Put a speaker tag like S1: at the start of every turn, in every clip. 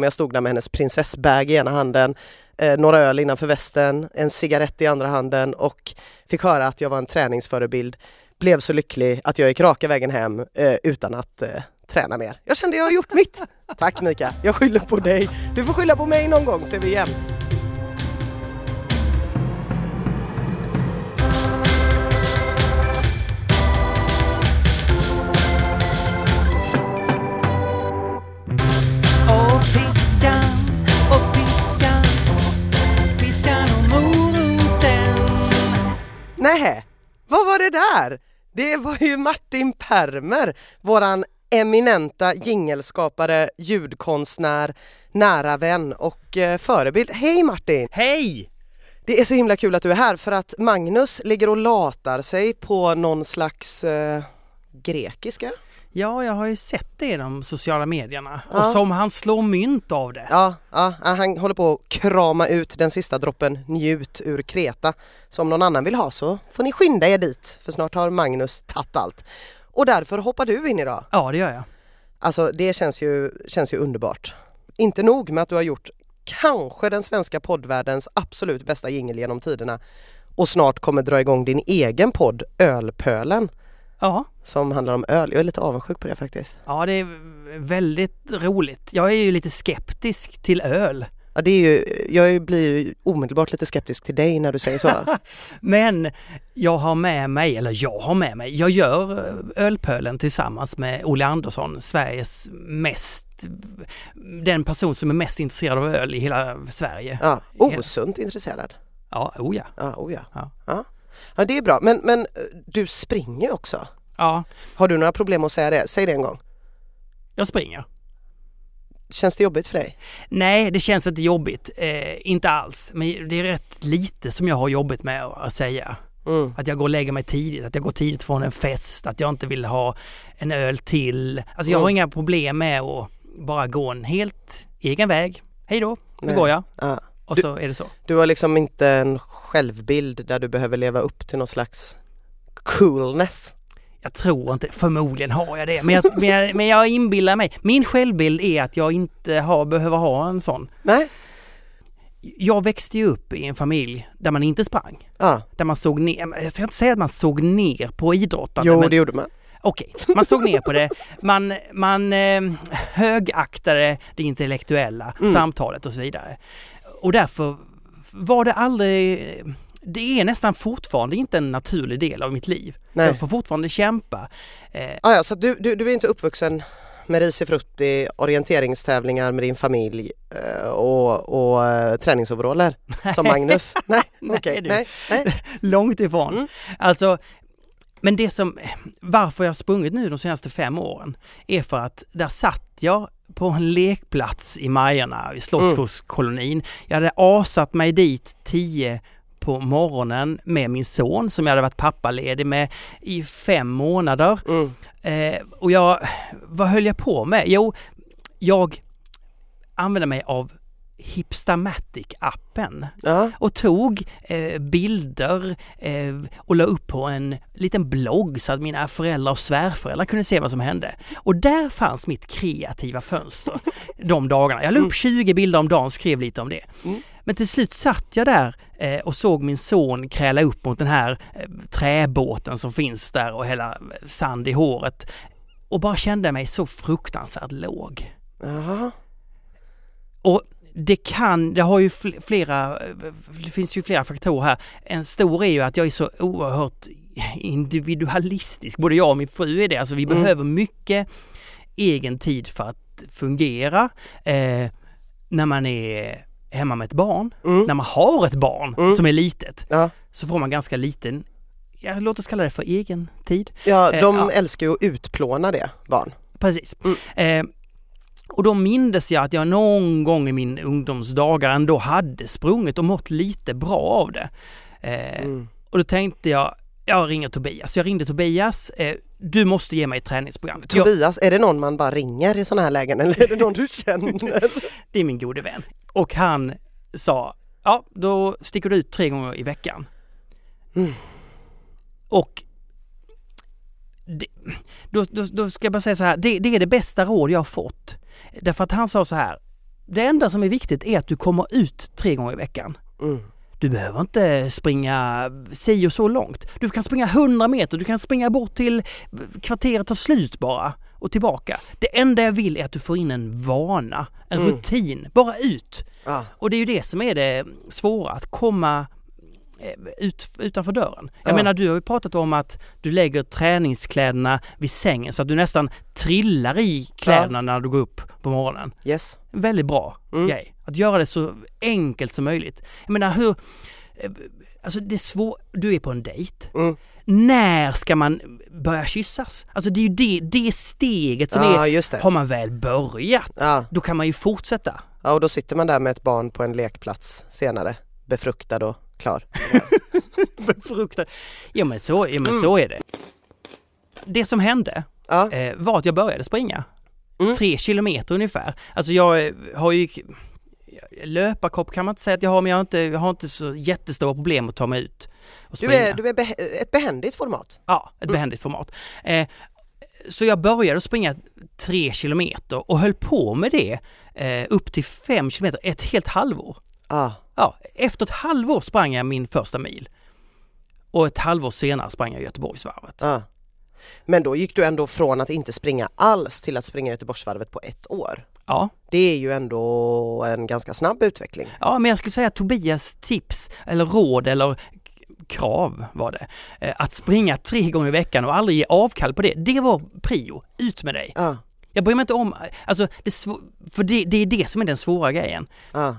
S1: Men jag stod där med hennes prinsessbag i ena handen, eh, några öl innanför västen, en cigarett i andra handen och fick höra att jag var en träningsförebild. Blev så lycklig att jag gick raka vägen hem eh, utan att eh, träna mer. Jag kände jag har gjort mitt. Tack Mika, jag skyller på dig. Du får skylla på mig någon gång så är vi jämnt. Nej, vad var det där? Det var ju Martin Permer, våran eminenta jingelskapare, ljudkonstnär, nära vän och eh, förebild. Hej Martin!
S2: Hej!
S1: Det är så himla kul att du är här för att Magnus ligger och latar sig på någon slags eh, grekiska.
S2: Ja, jag har ju sett det i de sociala medierna
S1: Ja.
S2: och som han slår mynt av det.
S1: Ja, ja, han håller på att krama ut den sista droppen njut ur Kreta. Så om någon annan vill ha så får ni skynda er dit för snart har Magnus tagit allt. Och därför hoppar du in idag.
S2: Ja, det gör jag.
S1: Alltså det känns ju, känns ju underbart. Inte nog med att du har gjort kanske den svenska poddvärldens absolut bästa jingel genom tiderna och snart kommer dra igång din egen podd Ölpölen
S2: Ja,
S1: som handlar om öl. Jag är lite avundsjuk på det faktiskt.
S2: ja det är väldigt roligt. Jag är ju lite skeptisk till öl.
S1: Ja, det är ju, jag blir ju omedelbart lite skeptisk till dig när du säger så.
S2: Men jag har med mig, eller jag har med mig, jag gör eh, Ölpölen tillsammans med Olle Andersson, Sveriges mest, den person som är mest intresserad av öl i hela Sverige.
S1: Ja, osunt intresserad.
S2: Ja, oh ja.
S1: Ja, oh ja.
S2: Ja.
S1: Ja. Ja, det är bra. Men, men eh, du springer också.
S2: Ja,
S1: Har du några problem att säga det? Säg det en gång.
S2: jag springer.
S1: Känns det jobbigt för dig?
S2: Nej, det känns inte jobbigt. Eh, inte alls. Men det är rätt lite som jag har jobbigt med att säga.
S1: Mm.
S2: Att jag går och lägger mig tidigt, att jag går tidigt från en fest, att jag inte vill ha en öl till. Alltså jag har
S1: Mm.
S2: inga problem med att bara gå en helt egen väg. Hej då, nu
S1: Nej.
S2: går jag.
S1: Ja.
S2: Och
S1: Du-
S2: så är det så.
S1: Du har liksom inte en självbild där du behöver leva upp till någon slags coolness.
S2: Jag tror inte, förmodligen har jag det, men jag, men jag, men jag inbillar mig. Min självbild är att jag inte har, behöver ha en sån.
S1: Nej?
S2: Jag växte ju upp i en familj där man inte sprang.
S1: Ja.
S2: Där man såg ner, jag ska inte säga att man såg ner på idrottande.
S1: Jo,
S2: men,
S1: det gjorde man.
S2: Okej, man såg ner på det. Man, man eh, högaktade det intellektuella
S1: Mm.
S2: samtalet och så vidare. Och därför var det aldrig... Det är nästan fortfarande inte en naturlig del av mitt liv.
S1: Nej.
S2: Jag får fortfarande kämpa. Eh,
S1: Ah, ja, så du, du, du är inte uppvuxen med risifrutti, orienteringstävlingar med din familj eh, och, och eh, träningsoveraller som Magnus? Nej,
S2: Nej,
S1: okej.
S2: du.
S1: Nej, nej.
S2: långt ifrån.
S1: Mm.
S2: Alltså, men det som, varför jag har sprungit nu de senaste fem åren är för att där satt jag på en lekplats i Majorna, i Slottsskogskolonin. Jag hade asat mig dit tio på morgonen med min son som jag hade varit pappaledig med i fem månader.
S1: Mm.
S2: Eh, och jag, vad höll jag på med? Jo, jag använde mig av Hipstamatic-appen
S1: Ja,
S2: och tog eh, bilder eh, och la upp på en liten blogg så att mina föräldrar och svärföräldrar kunde se vad som hände. Och där fanns mitt kreativa fönster de dagarna. Jag la upp 20 bilder om dagen och skrev lite om det.
S1: Mm.
S2: Men till slut satt jag där eh, och såg min son kräla upp mot den här eh, träbåten som finns där och hälla sand i håret och bara kände mig så fruktansvärt låg.
S1: Jaha.
S2: Och det kan, det har ju fl- flera, det finns ju flera faktorer här. En stor är ju att jag är så oerhört individualistisk, både jag och min fru är det. Alltså vi
S1: Mm.
S2: behöver mycket egen tid för att fungera. Eh, när man är hemma med ett barn,
S1: Mm.
S2: när man har ett barn
S1: Mm.
S2: som är litet,
S1: Ja.
S2: så får man ganska liten, ja, låt oss kalla det för egen tid.
S1: Ja,
S2: Eh,
S1: de
S2: ja.
S1: älskar ju att utplåna det, barn.
S2: Precis.
S1: Mm.
S2: Eh, och då mindes jag att jag någon gång i min ungdomsdagar ändå hade sprungit och mått lite bra av det. Eh,
S1: Mm.
S2: Och då tänkte jag, jag ringer Tobias. Jag ringde Tobias, eh, du måste ge mig ett träningsprogram. Jag,
S1: Tobias, är det någon man bara ringer i sådana här lägen eller är det någon du känner?
S2: det är min gode vän. Och han sa, ja då sticker du ut tre gånger i veckan.
S1: Mm.
S2: Och det, då, då, då ska jag bara säga så här, det, det är det bästa råd jag har fått. Därför att han sa så här, det enda som är viktigt är att du kommer ut tre gånger i veckan.
S1: Mm.
S2: Du behöver inte springa si och så långt. Du kan springa 100 meter, du kan springa bort till kvarteret tar slut bara och tillbaka. Det enda jag vill är att du får in en vana, en
S1: Mm.
S2: rutin, bara ut.
S1: Ja.
S2: Och det är ju det som är det svåra, att komma ut, utanför dörren. Jag
S1: Ja.
S2: menar du har ju pratat om att du lägger träningskläderna vid sängen så att du nästan trillar i kläderna när du går upp på morgonen.
S1: Yes.
S2: Väldigt bra
S1: Mm.
S2: grej. Att göra det så enkelt som möjligt. Jag menar hur... eh, Alltså det är svårt, du är på en dejt.
S1: Mm.
S2: När ska man börja kyssas? Alltså det är ju det, det steget som
S1: Ja,
S2: är...
S1: just det.
S2: Har man väl börjat,
S1: Ja.
S2: då kan man ju fortsätta.
S1: ja, och då sitter man där med ett barn på en lekplats senare, befruktad och klar.
S2: Befruktad. Ja men så, ja, men
S1: Mm.
S2: så är det. Det som hände
S1: Ja.
S2: eh, var att jag började springa.
S1: Mm.
S2: Tre kilometer ungefär. Alltså jag eh, har ju löparkopp kan man inte säga att jag har men jag har inte, jag har inte så jättestora problem att ta mig ut och
S1: Du är, du är beh- ett behändigt format.
S2: Ja, ett
S1: Mm.
S2: behändigt format. Eh, så jag började springa tre kilometer och höll på med det eh, upp till fem kilometer, ett helt halvår.
S1: Ja.
S2: Ja, efter ett halvår sprang jag min första mil. Och ett halvår senare sprang jag Göteborgsvarvet.
S1: Ja. Men då gick du ändå från att inte springa alls till att springa Göteborgsvarvet på ett år.
S2: Ja,
S1: Det är ju ändå en ganska snabb utveckling.
S2: ja men jag skulle säga att Tobias tips eller råd eller krav var det. Eh, att springa tre gånger i veckan och aldrig ge avkall på det. Det var prio. Ut med dig.
S1: Ja.
S2: Jag bryr mig inte om, alltså, det, för det, det är det som är den svåra grejen.
S1: Ja.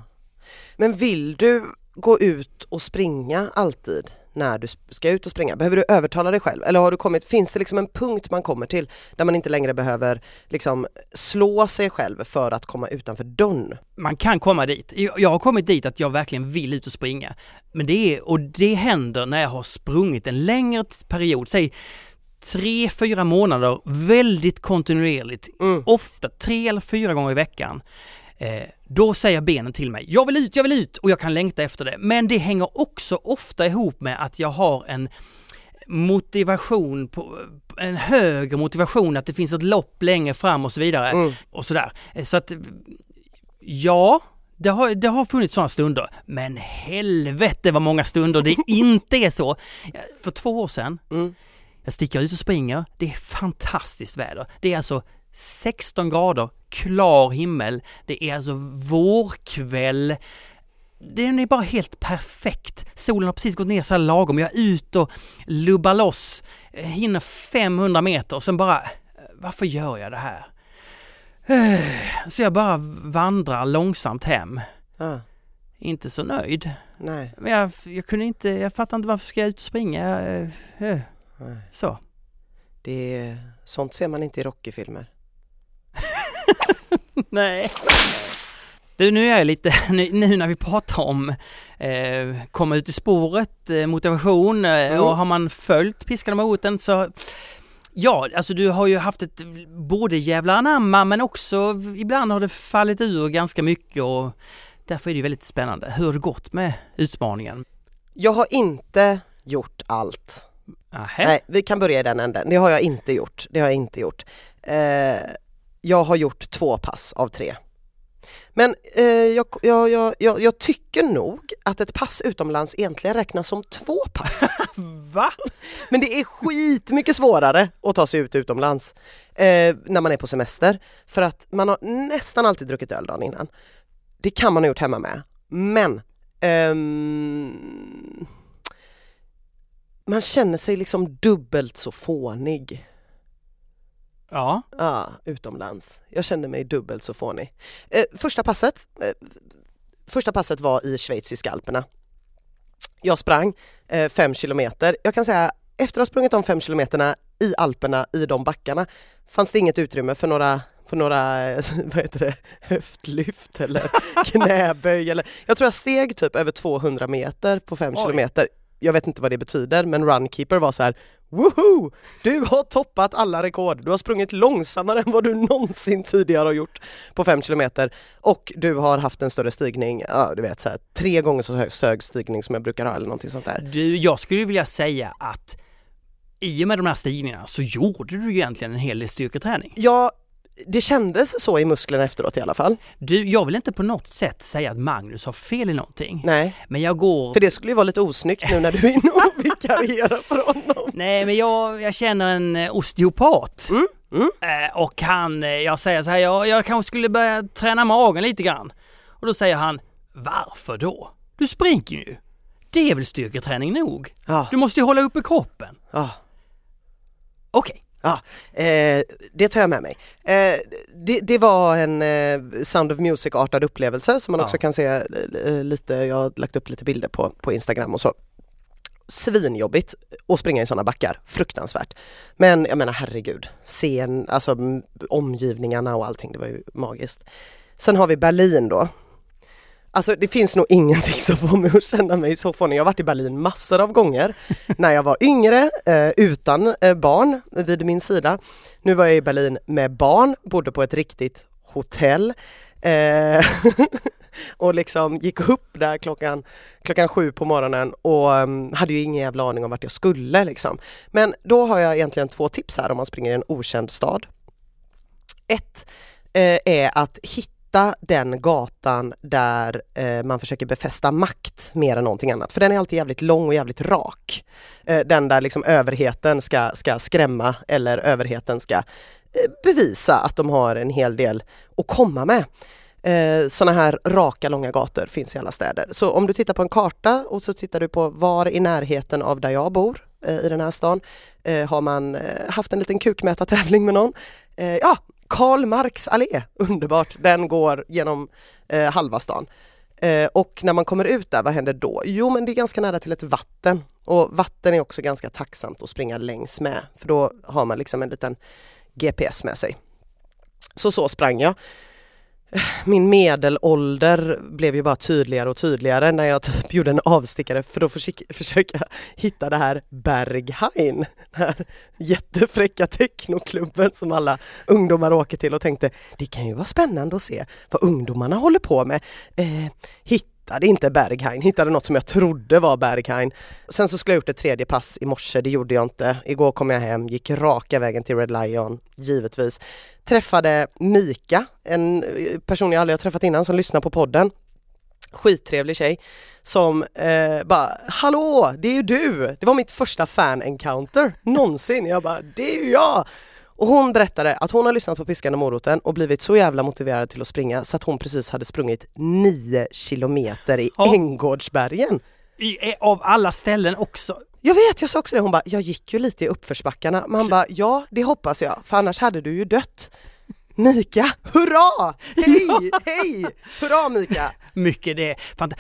S1: Men vill du gå ut och springa alltid när du ska ut och springa? Behöver du övertala dig själv? Eller har du kommit, finns det liksom en punkt man kommer till där man inte längre behöver liksom slå sig själv för att komma utanför dörren?
S2: man kan komma dit. Jag har kommit dit att jag verkligen vill ut och springa. Men det är, och det händer när jag har sprungit en längre period, säg tre, fyra månader väldigt kontinuerligt,
S1: Mm.
S2: ofta tre eller fyra gånger i veckan. Eh, då säger benen till mig, jag vill ut, jag vill ut och jag kan längta efter det. Men det hänger också ofta ihop med att jag har en motivation, på, en högre motivation, att det finns ett lopp längre fram och så vidare.
S1: Mm.
S2: Och sådär. Eh, Så att Ja, det har, det har funnits sådana stunder. Men helvete vad många stunder det inte är så. För två år sedan,
S1: Mm.
S2: jag sticker ut och springer. Det är fantastiskt väder. Det är alltså 16 grader, klar himmel. Det är alltså vårkväll. Den är bara helt perfekt. Solen har precis gått ner så här lagom. Jag är ute och lubbar loss. Hinner 500 meter och sen bara, varför gör jag det här? Så jag bara vandrar långsamt hem.
S1: Ja.
S2: Inte så nöjd.
S1: Nej.
S2: Men jag, jag kunde inte, jag fattar inte varför ska jag ut och springa. Eh. Så.
S1: Det är, sånt ser man inte i Rocky-filmer.
S2: Nej. Du, nu är jag lite, nu, när vi pratar om eh, komma ut i spåret, eh, motivation eh,
S1: Mm.
S2: och har man följt Piskan och moroten så Ja, alltså du har ju haft ett både jävla anamma men också ibland har det fallit ur ganska mycket och därför är det väldigt spännande. Hur har det gått med utmaningen?
S1: Jag har inte gjort allt.
S2: Nähä?
S1: Nej, vi kan börja i den änden. Det har jag inte gjort. Det har jag inte gjort. Eh, jag har gjort två pass av tre. Men eh, jag, jag, jag, jag, tycker nog att ett pass utomlands egentligen räknas som två pass.
S2: Va?
S1: Men det är skitmycket svårare att ta sig ut utomlands eh, när man är på semester. För att man har nästan alltid druckit öl dagen innan. Det kan man ha gjort hemma med. Men ehm, man känner sig liksom dubbelt så fånig
S2: Ja.
S1: ja, utomlands. Jag kände mig dubbelt så fånig. Eh, första passet eh, Första passet var i schweiziska alperna. Jag sprang eh, fem kilometer. Jag kan säga efter att ha sprungit de fem kilometerna i Alperna i de backarna fanns det inget utrymme för några för några, vad heter det, höftlyft eller knäböj eller jag tror jag steg typ över 200 meter på fem
S2: Oj.
S1: kilometer. Jag vet inte vad det betyder men Runkeeper var så här Woho! Du har toppat alla rekord. Du har sprungit långsammare än vad du någonsin tidigare har gjort på fem kilometer och du har haft en större stigning, ja du vet så här, tre gånger så hög, hög stigning som jag brukar ha eller någonting sånt där.
S2: Du, jag skulle vilja säga att i och med de här stigningarna så gjorde du egentligen en hel del styrketräning.
S1: Ja, det kändes så i musklerna efteråt i alla fall.
S2: Du, jag vill inte på något sätt säga att Magnus har fel i någonting.
S1: Nej,
S2: Men jag går...
S1: för det skulle ju vara lite osnyggt nu när du är inne och vikarierar för honom.
S2: Nej, men jag, jag känner en eh, osteopat.
S1: Mm, mm.
S2: Eh, och han, eh, jag säger så här, jag, jag kanske skulle börja träna magen lite grann. Och då säger han, varför då? Du springer ju. Det är väl styrketräning nog?
S1: Ja,
S2: Du måste ju hålla uppe kroppen.
S1: ja.
S2: Okej.
S1: Ja, eh, det tar jag med mig. Eh, det, det var en eh, Sound of Music-artad upplevelse som man
S2: Ja.
S1: också kan se eh, lite, jag har lagt upp lite bilder på, på Instagram och så. Svinjobbigt att springa i sådana backar, fruktansvärt. Men jag menar herregud, scen, alltså omgivningarna och allting, det var ju magiskt. Sen har vi Berlin då. Alltså det finns nog ingenting som får mig att känna mig så fånig. Jag har varit i Berlin massor av gånger när jag var yngre eh, utan eh, barn vid min sida. Nu var jag i Berlin med barn, bodde på ett riktigt hotell eh, och liksom gick upp där klockan, klockan sju på morgonen och um, hade ju ingen jävla aning om vart jag skulle liksom. Men då har jag egentligen två tips här om man springer i en okänd stad. Ett är att hitta den gatan där eh, man försöker befästa makt mer än någonting annat. För den är alltid jävligt lång och jävligt rak. Eh, den där liksom överheten ska, ska skrämma eller överheten ska eh, bevisa att de har en hel del att komma med. Eh, sådana här raka långa gator finns i alla städer. Så om du tittar på en karta och så tittar du på var i närheten av där jag bor eh, i den här stan eh, har man eh, haft en liten kukmätartävling med någon. Eh, ja, Karl Marx allé, underbart, den går genom eh, halva stan. Eh, och när man kommer ut där, vad händer då? Jo men det är ganska nära till ett vatten och vatten är också ganska tacksamt att springa längs med för då har man liksom en liten GPS med sig. Så så sprang jag. Min medelålder blev ju bara tydligare och tydligare när jag typ gjorde en avstickare för att försöka, hitta det här Berghain. Den här jättefräcka technoklubben som alla ungdomar åker till och tänkte det kan ju vara spännande att se vad ungdomarna håller på med. Eh, hittade inte Berghain, hittade något som jag trodde var Berghain. Sen så skulle jag gjort ett tredje pass i morse, det gjorde jag inte. Igår kom jag hem, gick raka vägen till Red Lion, givetvis. Träffade Mika, en eh, person jag aldrig har träffat innan som lyssnar på podden. Skittrevlig tjej som eh, bara Hallå, det är ju du! Det var mitt första fan-encounter någonsin. Jag bara, det är ju jag! Och hon berättade att hon har lyssnat på Piskan och moroten och blivit så jävla motiverad till att springa så att hon precis hade sprungit nio kilometer i
S2: Ja.
S1: Änggårdsbergen.
S2: I, av alla ställen också.
S1: Jag vet, jag sa också det. Hon bara, jag gick ju lite i uppförsbackarna. Man bara, ja det hoppas jag, för annars hade du ju dött. Mika, hurra! Hej, hej! Hurra Mika!
S2: Mycket det.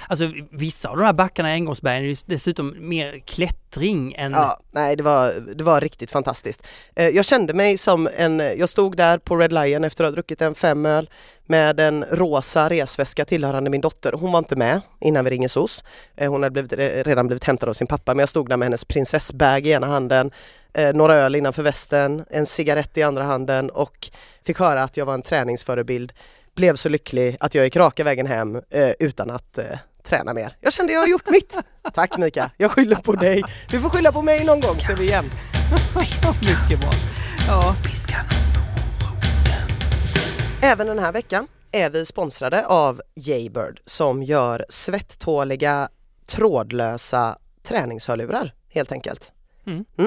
S2: Alltså vissa av de här backarna i Änggårdsbergen är dessutom mer klättring än...
S1: Ja, nej det var, det var riktigt fantastiskt. Eh, jag kände mig som en, jag stod där på Red Lion efter att ha druckit en femöl med en rosa resväska tillhörande min dotter. Hon var inte med innan vi ringde SOS. Eh, hon hade blivit, redan blivit hämtad av sin pappa men jag stod där med hennes prinsessbag i ena handen, eh, några öl innanför västen, en cigarett i andra handen och fick höra att jag var en träningsförebild. Blev så lycklig att jag gick raka vägen hem eh, utan att eh, träna mer. Jag kände jag har gjort mitt. Tack Mika, jag skyller på dig. Du får skylla på mig någon gång så är vi jämnt.
S2: Mycket bra. Ja.
S1: Även den här veckan är vi sponsrade av Jaybird som gör svettåliga trådlösa träningshörlurar helt enkelt.
S2: Mm.
S1: Eh,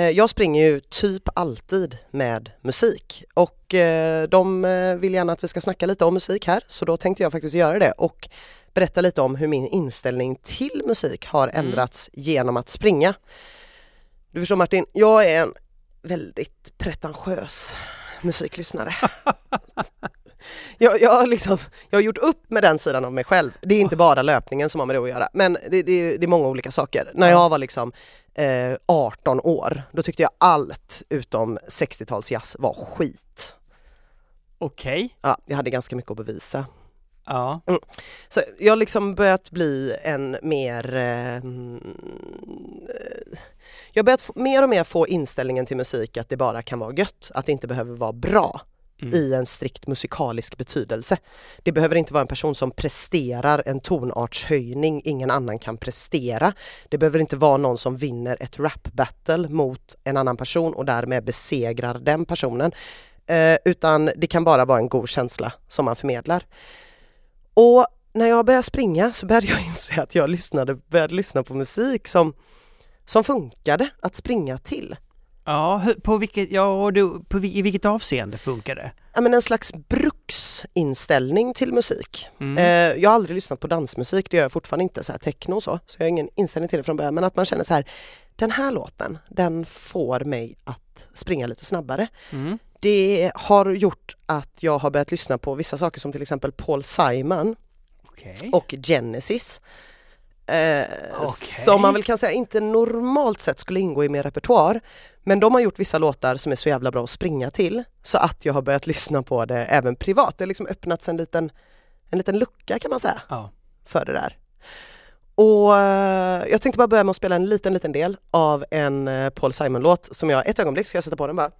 S1: Jag springer ju typ alltid med musik och eh, de eh, vill gärna att vi ska snacka lite om musik här så då tänkte jag faktiskt göra det och berätta lite om hur min inställning till musik har
S2: Mm.
S1: ändrats genom att springa. Du förstår Martin, jag är en väldigt pretentiös musiklyssnare. jag, jag, har liksom, jag har gjort upp med den sidan av mig själv. Det är inte bara löpningen som har med det att göra men det, det, det är många olika saker. När jag var liksom eh, 18 år då tyckte jag allt utom 60-talsjazz var skit.
S2: Okej.
S1: Ja, jag hade ganska mycket att bevisa.
S2: Ja.
S1: Så jag har liksom börjat bli en mer... Eh, mm, jag har börjat mer och mer få inställningen till musik att det bara kan vara gött, att det inte behöver vara bra
S2: Mm.
S1: i en strikt musikalisk betydelse. Det behöver inte vara en person som presterar en tonartshöjning ingen annan kan prestera. Det behöver inte vara någon som vinner ett rap battle mot en annan person och därmed besegrar den personen. eh, utan det kan bara vara en god känsla som man förmedlar. Och när jag började springa så började jag inse att jag lyssnade, började lyssna på musik som, som funkade att springa till.
S2: Ja, på vilket, ja, du, på, i vilket avseende funkar det?
S1: Ja, men en slags bruksinställning till musik.
S2: Mm.
S1: Eh, jag har aldrig lyssnat på dansmusik, det gör jag fortfarande inte, så här techno och så, så jag har ingen inställning till det från början. Men att man känner så här, den här låten, den får mig att springa lite snabbare.
S2: Mm.
S1: Det har gjort att jag har börjat lyssna på vissa saker som till exempel Paul Simon
S2: Okej.
S1: och Genesis. Eh,
S2: Okej.
S1: Som man väl kan säga inte normalt sett skulle ingå i min repertoar. Men de har gjort vissa låtar som är så jävla bra att springa till så att jag har börjat lyssna på det även privat. Det har liksom öppnats en liten, en liten lucka kan man säga
S2: Ja.
S1: för det där. Och eh, jag tänkte bara börja med att spela en liten, liten del av en eh, Paul Simon-låt som jag, ett ögonblick ska jag sätta på den bara.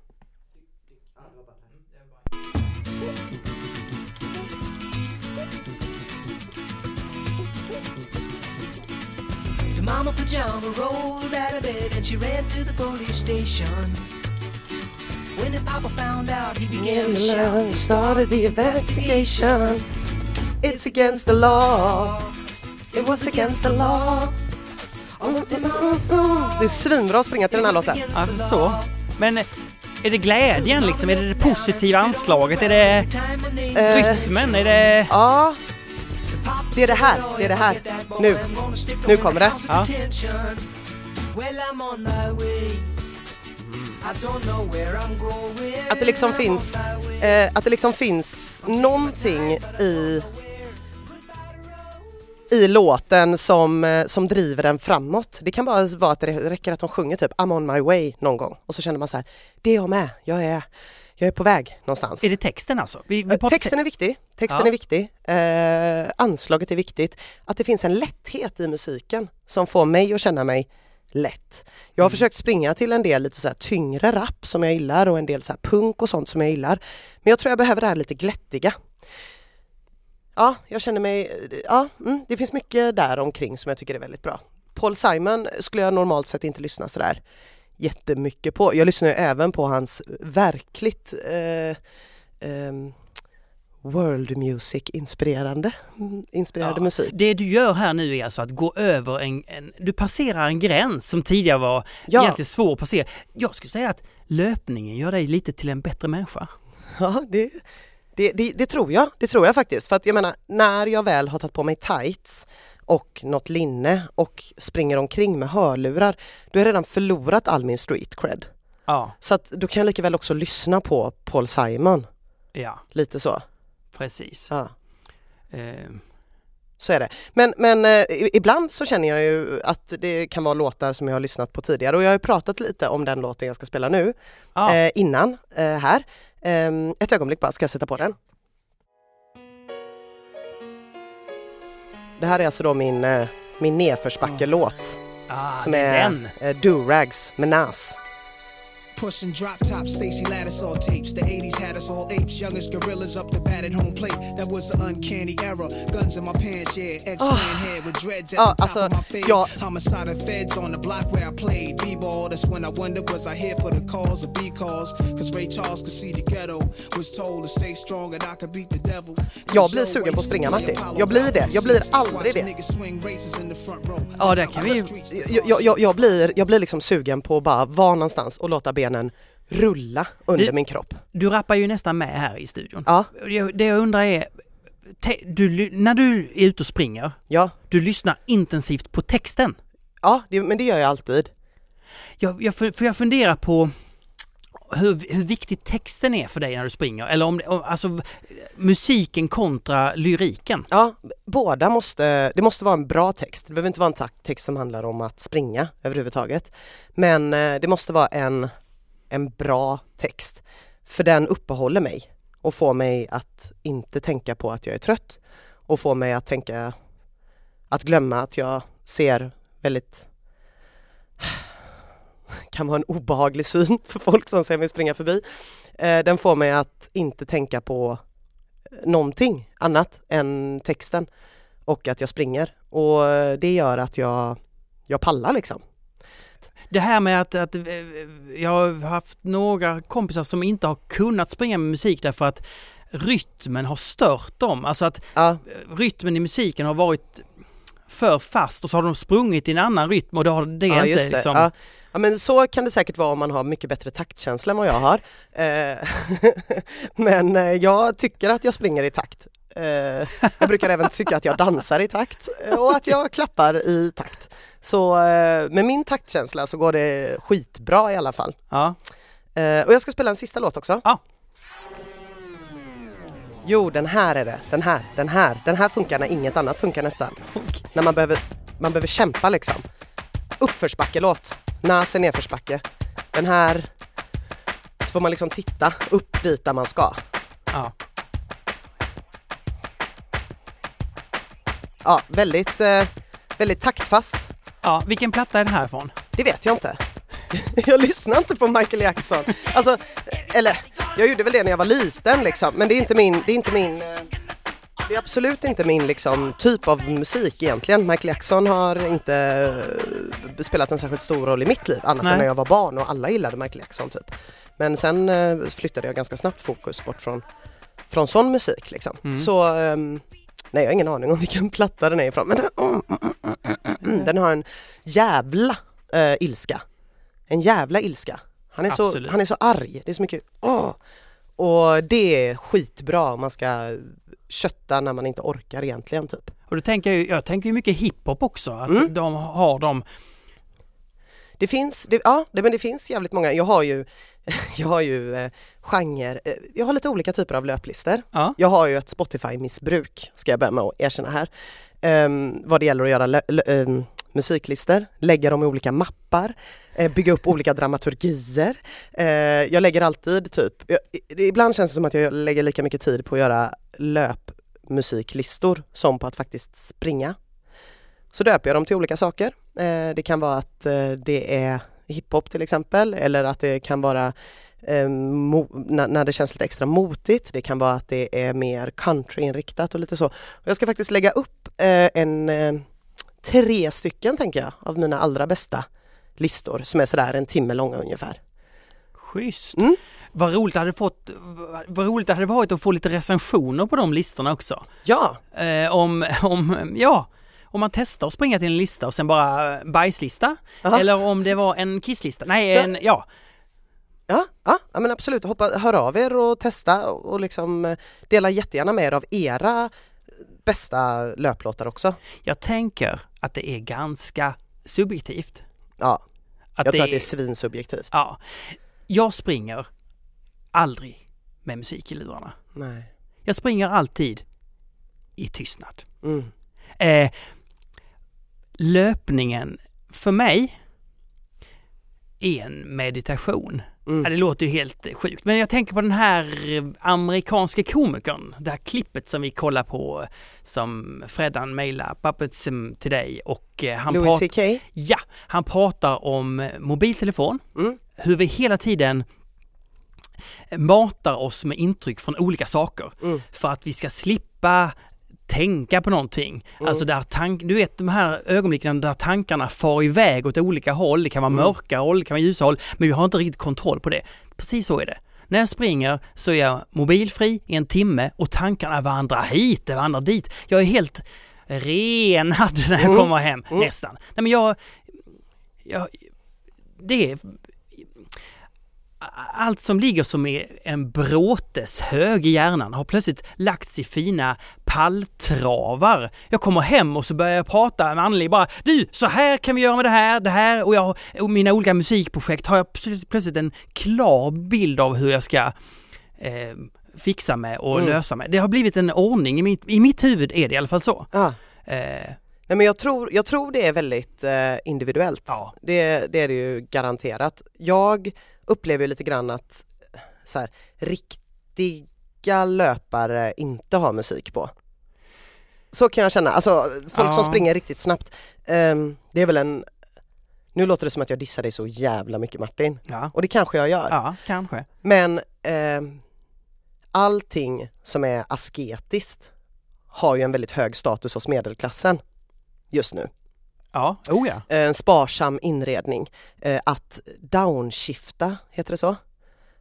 S3: Pajama rolled out of bed and she ran to the police station. When the papa found out, he began to shout.
S1: started the investigation. It's against the law. It was against the law. Det är svinbra att springa till den här låten.
S2: Ja, jag förstår. Men är det glädjen liksom? Är det det positiva anslaget? Är det
S1: Eh,
S2: rytmen? Är det...
S1: ja, det är det här. Det är det här. Nu. Nu kommer det.
S2: Ja.
S1: Att det liksom finns, eh, att det liksom finns någonting i i låten som, eh, som driver den framåt. Det kan bara vara att det räcker att de sjunger typ I'm on my way någon gång och så känner man så här, det är jag med, jag är, jag är på väg någonstans.
S2: Är det texten alltså? Vi, vi
S1: Eh, Texten är viktig, texten
S2: Ja.
S1: är viktig, eh, anslaget är viktigt, att det finns en lätthet i musiken som får mig att känna mig lätt. Jag har försökt springa till en del lite så tyngre rap som jag gillar och en del så punk och sånt som jag gillar. Men jag tror jag behöver det här lite glättiga. Ja, jag känner mig, ja, mm, det finns mycket där omkring som jag tycker är väldigt bra. Paul Simon skulle jag normalt sett inte lyssna sådär jättemycket på. Jag lyssnar ju även på hans verkligt eh, ehm, world music inspirerande mm, inspirerade
S2: Ja.
S1: musik.
S2: Det du gör här nu är alltså att gå över en, en... Du passerar en gräns som tidigare var
S1: Ja.
S2: egentligen svår att passera. Jag skulle säga att löpningen gör dig lite till en bättre människa.
S1: Ja, det, det, det, det tror jag. Det tror jag faktiskt. För att jag menar, när jag väl har tagit på mig tights och något linne och springer omkring med hörlurar, då har jag redan förlorat all min street cred.
S2: Ja,
S1: Så att då kan jag lika väl också lyssna på Paul Simon,
S2: ja,
S1: lite så.
S2: precis.
S1: Ja.
S2: Eh,
S1: Så är det. Men, men eh, ibland så känner jag ju att det kan vara låtar som jag har lyssnat på tidigare och jag har pratat lite om den låten jag ska spela nu
S2: ja.
S1: eh, innan eh, här. Ehm, ett ögonblick bara, ska jag sätta på den. Det här är alltså då min, eh, min nedförsbacke-låt
S2: ah,
S1: som
S2: det
S1: är
S2: den.
S1: eh, med Nas.
S4: Pushing drop top, Stacy Lattisaw tapes. The 80s had us all apes, youngest gorillas up the bat at home plate. That was an uncanny era. Guns in my pants, yeah. Ex
S1: Oh.
S4: head with dreads at
S1: Ja,
S4: the top
S1: alltså,
S4: of my fade.
S1: jag-
S4: Homicide and feds on the block where I played. B-ball, that's when I wondered was I here for the cause or B-cause? Cause Ray Charles could see the ghetto. Was told to stay strong and I could beat the devil.
S1: Jag blir sugen på att springa, Martin. Jag blir det. Jag blir aldrig det.
S2: Ja, där kan vi ju-
S1: Jag, jag, jag, jag, blir, jag blir liksom sugen på att bara vara någonstans och låta benen rulla under
S2: Du-
S1: min kropp.
S2: Du rappar ju nästan med här i studion.
S1: Ja,
S2: Det jag undrar är, te, du, när du är ute och springer,
S1: ja,
S2: du lyssnar intensivt på texten.
S1: ja det, men det gör jag alltid.
S2: Jag, jag, för jag funderar på hur, hur viktig texten är för dig när du springer, eller om, om alltså musiken kontra lyriken.
S1: Ja, båda måste, det måste vara en bra text. Det behöver inte vara en text som handlar om att springa överhuvudtaget. Men eh, det måste vara en, en bra text. För den uppehåller mig och får mig att inte tänka på att jag är trött och får mig att tänka, att glömma att jag ser väldigt kan vara en obehaglig syn för folk som ser mig springa förbi. Eh, den får mig att inte tänka på eh, någonting annat än texten och att jag springer och eh, det gör att jag, jag pallar liksom.
S2: Det här med att, att eh, jag har haft några kompisar som inte har kunnat springa med musik därför att rytmen har stört dem. Alltså att
S1: Ja,
S2: rytmen i musiken har varit för fast och så har de sprungit i en annan rytm och då har det
S1: ja
S2: inte
S1: det.
S2: liksom...
S1: Ja. ja men så kan det säkert vara om man har mycket bättre taktkänsla än vad jag har. Eh, men eh, jag tycker att jag springer i takt. Eh, jag brukar även tycka att jag dansar i takt eh, och att jag klappar i takt. Så eh, med min taktkänsla så går det skitbra i alla fall.
S2: Ja.
S1: Och jag ska spela en sista låt också.
S2: Ja.
S1: Jo, den här är det. Den här, den här. Den här funkar när inget annat funkar nästan. När man behöver, man behöver kämpa liksom. Uppförsbackelåt. Är nedförsbacke. Den här så får man liksom titta upp dit där man ska.
S2: ja.
S1: Ja, väldigt, eh, väldigt taktfast.
S2: ja. Vilken platta är den här ifrån?
S1: Det vet jag inte. Jag lyssnar inte på Michael Jackson. Alltså, eller jag gjorde väl det när jag var liten liksom, men det är inte min, det är inte min eh, det är absolut inte min liksom, typ av musik egentligen. Michael Jackson har inte eh, spelat en särskilt stor roll i mitt liv annat
S2: Nej.
S1: än när jag var barn och alla gillade Michael Jackson typ. Men sen eh, flyttade jag ganska snabbt fokus bort från, från sån musik liksom.
S2: Mm.
S1: Så ehm, nej jag har ingen aning om vilken platta den är ifrån men den, mm, mm, mm, den har en jävla eh, ilska. En jävla ilska. Han är, så, han är så arg, det är så mycket åh! Och det är skitbra om man ska kötta när man inte orkar egentligen typ.
S2: Och då tänker jag, jag tänker ju mycket hiphop också, att
S1: Mm.
S2: de har de...
S1: Det finns, det, ja det, men det finns jävligt många, jag har ju, jag har ju eh, genre, eh, jag har lite olika typer av löplistor.
S2: Ja.
S1: Jag har ju ett Spotify-missbruk, ska jag börja med att erkänna här. Um, vad det gäller att göra ehm, musiklistor, lägga dem i olika mappar, eh, bygga upp olika dramaturgier. Eh, jag lägger alltid typ, jag, ibland känns det som att jag lägger lika mycket tid på att göra löpmusiklistor som på att faktiskt springa. Så döper jag dem till olika saker. Eh, det kan vara att eh, det är hiphop till exempel eller att det kan vara eh, när, det känns lite extra motigt. Det kan vara att det är mer countryinriktat och lite så. Och jag ska faktiskt lägga upp eh, en eh, tre stycken tänker jag av mina allra bästa listor som är sådär en timme långa ungefär.
S2: Schysst!
S1: Mm.
S2: Vad roligt hade fått, vad roligt det hade varit att få lite recensioner på de listorna också.
S1: Ja,
S2: om, om, ja, om man testar att springa till en lista och sen bara bajslista.
S1: Aha.
S2: Eller om det var en kisslista. Nej, en, ja.
S1: Ja, ja, ja men absolut. Hoppa, hör av er och testa och, liksom eh, dela jättegärna med er av era bästa löplåtar också.
S2: Jag tänker att det är ganska subjektivt.
S1: Ja,
S2: Att
S1: jag tror att det är svinsubjektivt.
S2: Ja. Jag springer aldrig med musik i lurarna.
S1: Nej.
S2: Jag springer alltid i tystnad.
S1: Mm.
S2: Eh, löpningen för mig en meditation.
S1: Mm.
S2: Ja, det låter ju helt sjukt, men jag tänker på den här amerikanska komikern, det här klippet som vi kollar på som Freddan mejlade Puppets um, till dig och eh, han,
S1: Louis
S2: prat-
S1: CK?
S2: ja, han pratar om mobiltelefon,
S1: Mm.
S2: hur vi hela tiden matar oss med intryck från olika saker
S1: Mm.
S2: för att vi ska slippa tänka på någonting.
S1: Mm.
S2: Alltså där tank, du vet de här ögonblicken där tankarna far iväg åt olika håll. Det kan vara
S1: Mm.
S2: mörka håll, det kan vara ljusa håll, men vi har inte riktigt kontroll på det. Precis så är det. När jag springer så är jag mobilfri i en timme och tankarna vandrar hit, de vandrar dit. Jag är helt renad när jag
S1: Mm.
S2: kommer hem,
S1: Mm.
S2: nästan. Nej men jag, jag det är allt som ligger som är en bråteshög i hjärnan har plötsligt lagts i fina palltravar. Jag kommer hem och så börjar jag prata med Anneli bara Du, så här kan vi göra med det här, det här och, jag, och mina olika musikprojekt har jag plötsligt- en klar bild av hur jag ska eh, fixa med och
S1: Mm.
S2: lösa med. Det har blivit en ordning i mitt, i mitt huvud är det i alla fall så.
S1: Ja.
S2: Eh,
S1: Nej, men jag, tror, jag tror det är väldigt eh, individuellt.
S2: ja.
S1: Det, det är det ju garanterat. Jag upplever ju lite grann att eh, så här, riktiga löpare inte har musik på. Så kan jag känna, alltså folk som
S2: Ja.
S1: springer riktigt snabbt. ehm, det är väl en, nu låter det som att jag dissar dig så jävla mycket Martin.
S2: Ja,
S1: Och det kanske jag gör.
S2: ja kanske.
S1: Men ehm, allting som är asketiskt har ju en väldigt hög status hos medelklassen just nu.
S2: Ja, oh ja.
S1: eh, en sparsam inredning. Eh, att downshifta, heter det så?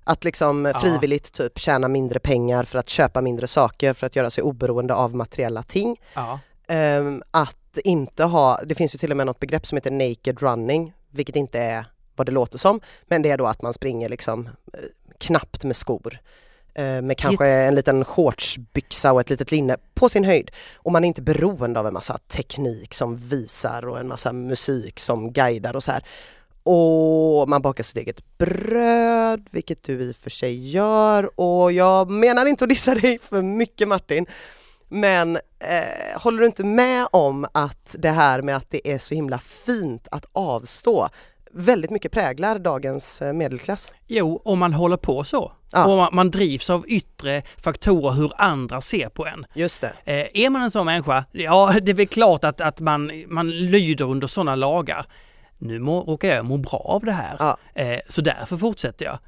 S1: Att liksom
S2: Ja.
S1: frivilligt typ tjäna mindre pengar för att köpa mindre saker för att göra sig oberoende av materiella ting.
S2: ja.
S1: Ehm, att inte ha, det finns ju till och med något begrepp som heter naked running, vilket inte är vad det låter som, men det är då att man springer liksom eh, knappt med skor. Eh, Med kanske en liten shortsbyxa och ett litet linne på sin höjd. Och man är inte beroende av en massa teknik som visar och en massa musik som guidar och så här. Och man bakar sitt eget bröd, vilket du i och för sig gör. Och jag menar inte att dissa dig för mycket Martin. Men eh, håller du inte med om att det här med att det är så himla fint att avstå väldigt mycket präglar dagens eh, medelklass?
S2: Jo, om man håller på så.
S1: Ja.
S2: Och man, man drivs av yttre faktorer hur andra ser på en.
S1: Just det.
S2: Eh, är man en sån människa, ja det är väl klart att, att man, man lyder under sådana lagar. Nu må, råkar jag må bra av det här,
S1: Ja.
S2: eh, så därför fortsätter jag.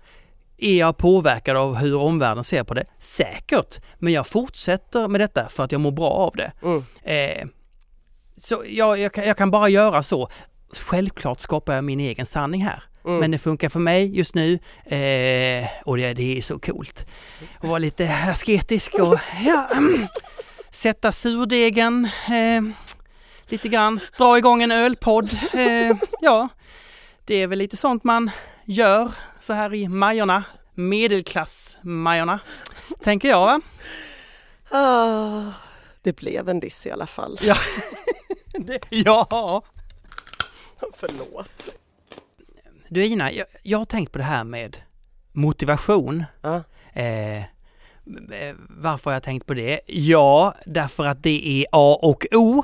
S2: Är jag påverkad av hur omvärlden ser på det? Säkert, men jag fortsätter med detta för att jag mår bra av det.
S1: Mm.
S2: Eh, så jag, jag, jag kan bara göra så. Självklart skapar jag min egen sanning här.
S1: Mm.
S2: Men det funkar för mig just nu eh, och det, det är så coolt. Att vara lite asketisk och ja, sätta surdegen eh, lite grann, dra igång en ölpodd. Eh, ja, det är väl lite sånt man gör så här i Majorna, medelklass-Majorna, tänker jag. Va?
S1: Ah, det blev en diss i alla fall.
S2: Ja. Det, ja.
S1: Förlåt.
S2: Du Ina, jag, jag har tänkt på det här med motivation.
S1: Ja.
S2: Eh, eh, varför har jag tänkt på det? Ja, därför att det är A och O.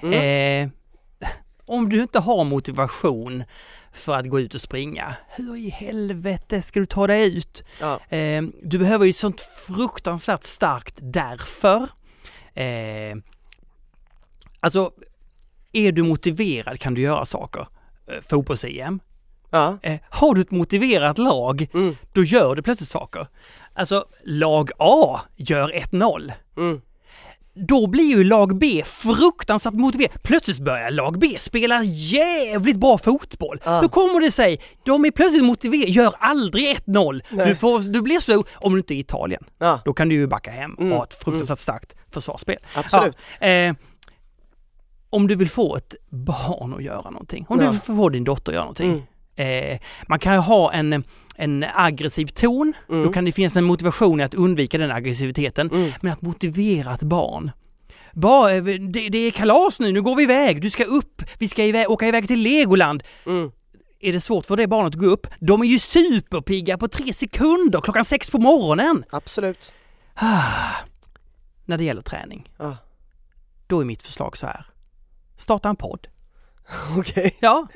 S1: Mm.
S2: Eh, om du inte har motivation för att gå ut och springa, hur i helvete ska du ta dig ut?
S1: Ja.
S2: Eh, du behöver ju sånt fruktansvärt starkt därför. Eh, alltså, är du motiverad kan du göra saker. Eh, Fotbolls-EM.
S1: Ja.
S2: Eh, har du ett motiverat lag,
S1: Mm.
S2: då gör du plötsligt saker. Alltså, lag A gör 1-0.
S1: Mm.
S2: Då blir ju lag B fruktansvärt motiverat. Plötsligt börjar lag B spela jävligt bra fotboll.
S1: Ja.
S2: Hur kommer det sig? De är plötsligt motiverade, gör aldrig 1-0.
S1: Nej.
S2: Du, får, du blir så, om du inte är i Italien,
S1: Ja.
S2: då kan du ju backa hem och
S1: Mm.
S2: ha ett fruktansvärt starkt försvarsspel.
S1: Absolut.
S2: Ja, eh, om du vill få ett barn att göra någonting, om
S1: Ja.
S2: du vill få din dotter att göra någonting.
S1: Mm.
S2: Eh, man kan ju ha en, en aggressiv ton,
S1: Mm.
S2: då kan det finnas en motivation i att undvika den aggressiviteten.
S1: Mm.
S2: Men att motivera ett barn. Bara, eh, det, det är kalas nu, nu går vi iväg, du ska upp, vi ska iväg, åka iväg till Legoland.
S1: Mm.
S2: Är det svårt för det barnet att gå upp? De är ju superpigga på tre sekunder klockan sex på morgonen.
S1: Absolut.
S2: När det gäller träning,
S1: Ja.
S2: då är mitt förslag så här. Starta en podd.
S1: Okej.
S2: Ja.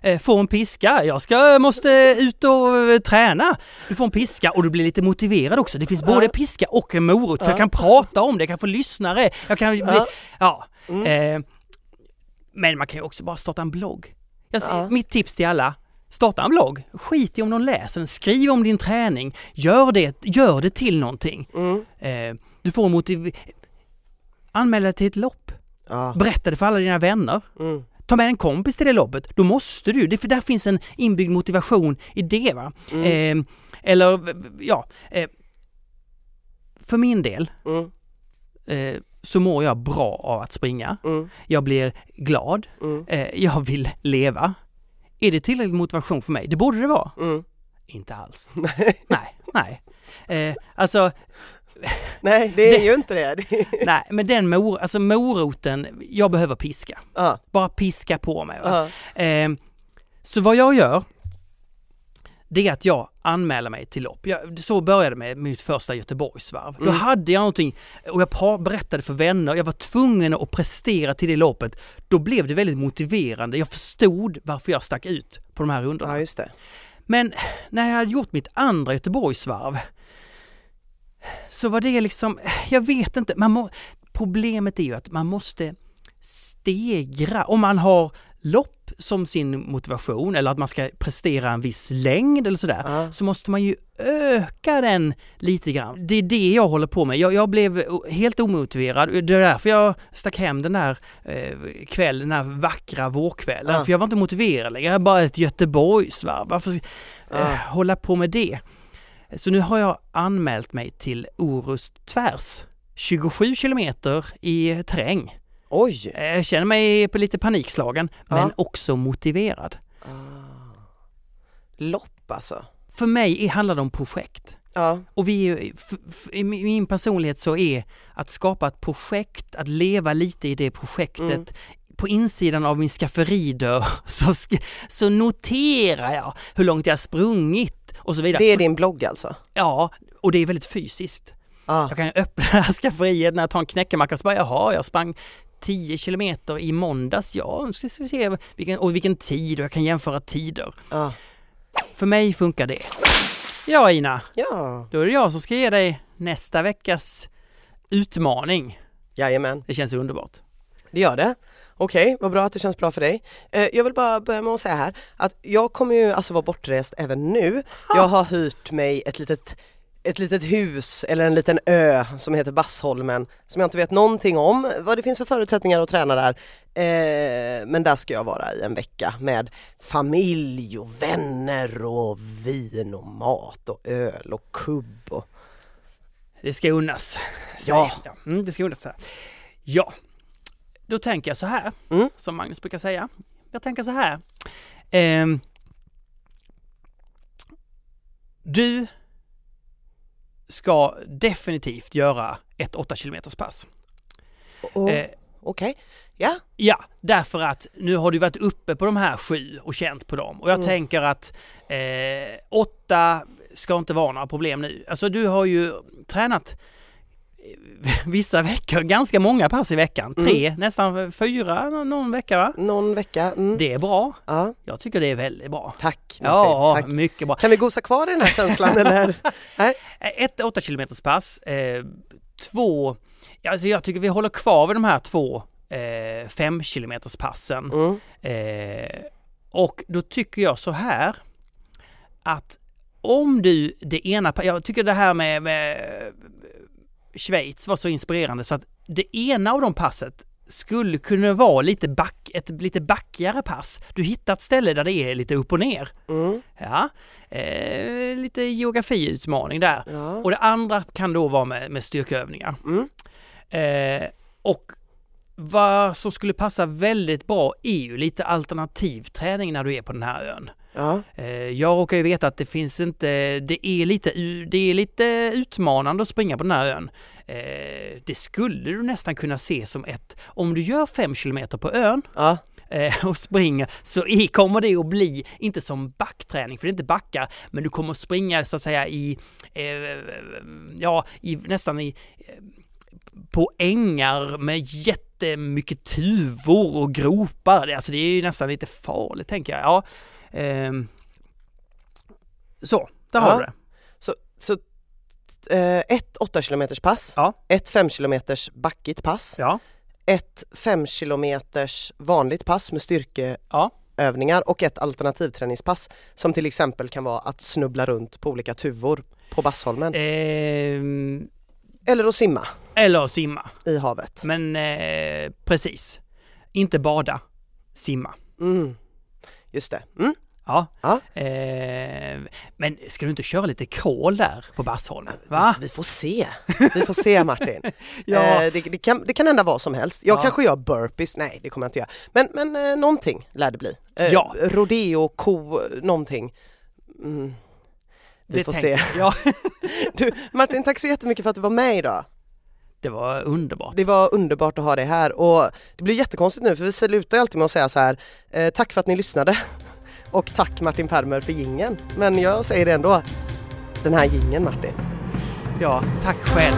S2: Eh, Få en piska. Jag ska, måste ut och eh, träna. Du får en piska och du blir lite motiverad också. Det finns både
S1: Ja.
S2: piska och en morot.
S1: Ja.
S2: jag kan prata om det, jag kan få lyssnare. Jag kan bli,
S1: Ja.
S2: ja.
S1: Mm.
S2: Eh, men man kan ju också bara starta en blogg. Jag, ser-. Mitt tips till alla. Starta en blogg. Skit i om någon läser den. Skriv om din träning. Gör det, gör det till någonting.
S1: Mm.
S2: Eh, du får motiv... Anmäl dig till ett lopp.
S1: Ja.
S2: Berätta det för alla dina vänner.
S1: Mm.
S2: Ta med en kompis till det loppet, då måste du. Det, för där finns en inbyggd motivation i det. Va?
S1: Mm.
S2: Eh, eller, ja. Eh, för min del
S1: Mm.
S2: eh, så mår jag bra av att springa.
S1: Mm.
S2: Jag blir glad.
S1: Mm.
S2: Eh, jag vill leva. Är det tillräcklig motivation för mig? Det borde det vara.
S1: Mm.
S2: Inte alls.
S1: Nej.
S2: Nej, nej. Eh, alltså,
S1: Nej, det är
S2: Det-
S1: ju inte det.
S2: nej, men den mor, alltså moroten, jag behöver piska.
S1: Ja.
S2: Bara piska på mig.
S1: Ja.
S2: Eh, så vad jag gör, det är att jag anmäler mig till lopp. Jag, så började med mitt första Göteborgsvarv. Då
S1: Mm.
S2: hade jag någonting och jag berättade för vänner, jag var tvungen att prestera till det loppet. Då blev det väldigt motiverande. Jag förstod varför jag stack ut på de här rundorna.
S1: ja.
S2: Men när jag hade gjort mitt andra Göteborgsvarv så var det liksom, jag vet inte, man må, problemet är ju att man måste stegra. Om man har lopp som sin motivation eller att man ska prestera en viss längd eller sådär,
S1: Ja.
S2: så måste man ju öka den lite grann. Det är det jag håller på med. Jag, jag blev helt omotiverad. Det är därför jag stack hem den där eh, kvällen, den där vackra vårkvällen.
S1: Ja.
S2: För jag var inte motiverad längre. Jag är bara ett Göteborgsvarv. Varför eh, hålla på med det? Så nu har jag anmält mig till Orust tvärs. 27 kilometer i terräng.
S1: Oj!
S2: Eh, Jag känner mig på lite panikslagen, men
S1: Ja.
S2: också motiverad.
S1: Lopp alltså.
S2: För mig handlar det om projekt.
S1: Ja.
S2: Och vi, i min min personlighet så är att skapa ett projekt, att leva lite i det projektet.
S1: Mm.
S2: På insidan av min skafferidörr så, sk- så noterar jag hur långt jag har sprungit och så vidare.
S1: Det är din blogg alltså?
S2: Ja, och det är väldigt fysiskt.
S1: Ja.
S2: Jag kan öppna det här skafferiet när jag tar en knäckemacka och så bara, jaha, jag sprang 10 kilometer i måndags, ja, nu ska vi se vilken, och vilken tid och jag kan jämföra tider.
S1: Ja.
S2: För mig funkar det. Ja Ina,
S1: ja.
S2: då är det jag som ska ge dig nästa veckas utmaning.
S1: Jajamän,
S2: Det känns underbart.
S1: det gör det. Okej, vad bra att det känns bra för dig. Eh, jag vill bara börja med att säga här att jag kommer ju alltså vara bortrest även nu. Jag har hyrt mig ett litet ett litet hus eller en liten ö som heter Bassholmen som jag inte vet någonting om vad det finns för förutsättningar att träna där. Eh, men där ska jag vara i en vecka med familj och vänner och vin och mat och öl och kubb och
S2: Det ska unnas.
S1: Ja.
S2: Mm, det ska unnas. Ja, då tänker jag så här,
S1: Mm.
S2: som Magnus brukar säga. Jag tänker så här. Ehm, du ska definitivt göra ett 8 km pass.
S1: och,
S2: Eh,
S1: okej, ja,
S2: Ja, därför att nu har du varit uppe på de här sju och känt på dem. Och jag
S1: Mm.
S2: tänker att eh, åtta ska inte vara några problem nu. Alltså du har ju tränat eh, vissa veckor, ganska många pass i veckan. Tre, nästan fyra nå- någon vecka va?
S1: någon vecka. Mm.
S2: Det är bra.
S1: Ja,
S2: Jag tycker det är väldigt bra.
S1: tack Martin,
S2: Ja,
S1: tack.
S2: mycket bra.
S1: Kan vi gosa kvar i den här känslan eller? Nej?
S2: Ett 8 km pass, eh, två, alltså jag tycker vi håller kvar vid de här två eh, 5 km passen.
S1: Mm.
S2: Eh, och då tycker jag så här att om du det ena, jag tycker det här med, med Schweiz var så inspirerande så att det ena av de passet skulle kunna vara lite back, ett lite backigare pass. Du hittar ett ställe där det är lite upp och ner.
S1: Mm.
S2: Ja, eh, lite geografiutmaning där.
S1: Ja.
S2: Och det andra kan då vara med, med styrkeövningar.
S1: Mm.
S2: Eh, och vad som skulle passa väldigt bra är ju lite alternativträning när du är på den här ön.
S1: Ja.
S2: Eh, jag råkar ju veta att det finns inte, det är lite, det är lite utmanande att springa på den här ön. Eh, det skulle du nästan kunna se som ett, om du gör fem kilometer på ön
S1: Ja.
S2: eh, och springer så kommer det att bli, inte som backträning, för det är inte backar, men du kommer att springa så att säga i, eh, ja, i, nästan i, eh, på ängar med jättemycket tuvor och gropar. Det- Alltså det är ju nästan lite farligt tänker jag. Ja, ehm, så, där har
S1: Ja.
S2: du det.
S1: Så, så eh, ett 8 km pass,
S2: Ja.
S1: ett 5 km backigt pass,
S2: Ja,
S1: ett 5 km vanligt pass med styrkeövningar och ett alternativträningspass som till exempel kan vara att snubbla runt på olika tuvor på Bassholmen
S2: ehm,
S1: eller att simma
S2: eller simma.
S1: i havet.
S2: Men eh, precis, inte bada, simma.
S1: Mm. Just det. Mm.
S2: Ja.
S1: Ja.
S2: Eh, men ska du inte köra lite crawl där på Bassholmen? Va?
S1: Vi, vi får se. Vi får se Martin.
S2: Ja.
S1: eh, det, det, kan, det kan hända vad som helst. Jag
S2: Ja.
S1: kanske gör burpees, nej det kommer jag inte göra. Men, men eh, någonting lär det bli. Eh,
S2: Ja.
S1: Rodeo, ko, någonting. Mm. Vi
S2: Det
S1: får se.
S2: jag. Ja,
S1: Du, Martin, tack så jättemycket för att du var med idag.
S2: Det var underbart.
S1: Det var underbart att ha dig här och det blir jättekonstigt nu för vi slutar ju alltid med att säga så här, eh, tack för att ni lyssnade och tack Martin Permer för gingen. Men jag säger det ändå, den här gingen Martin.
S2: Ja, tack själv.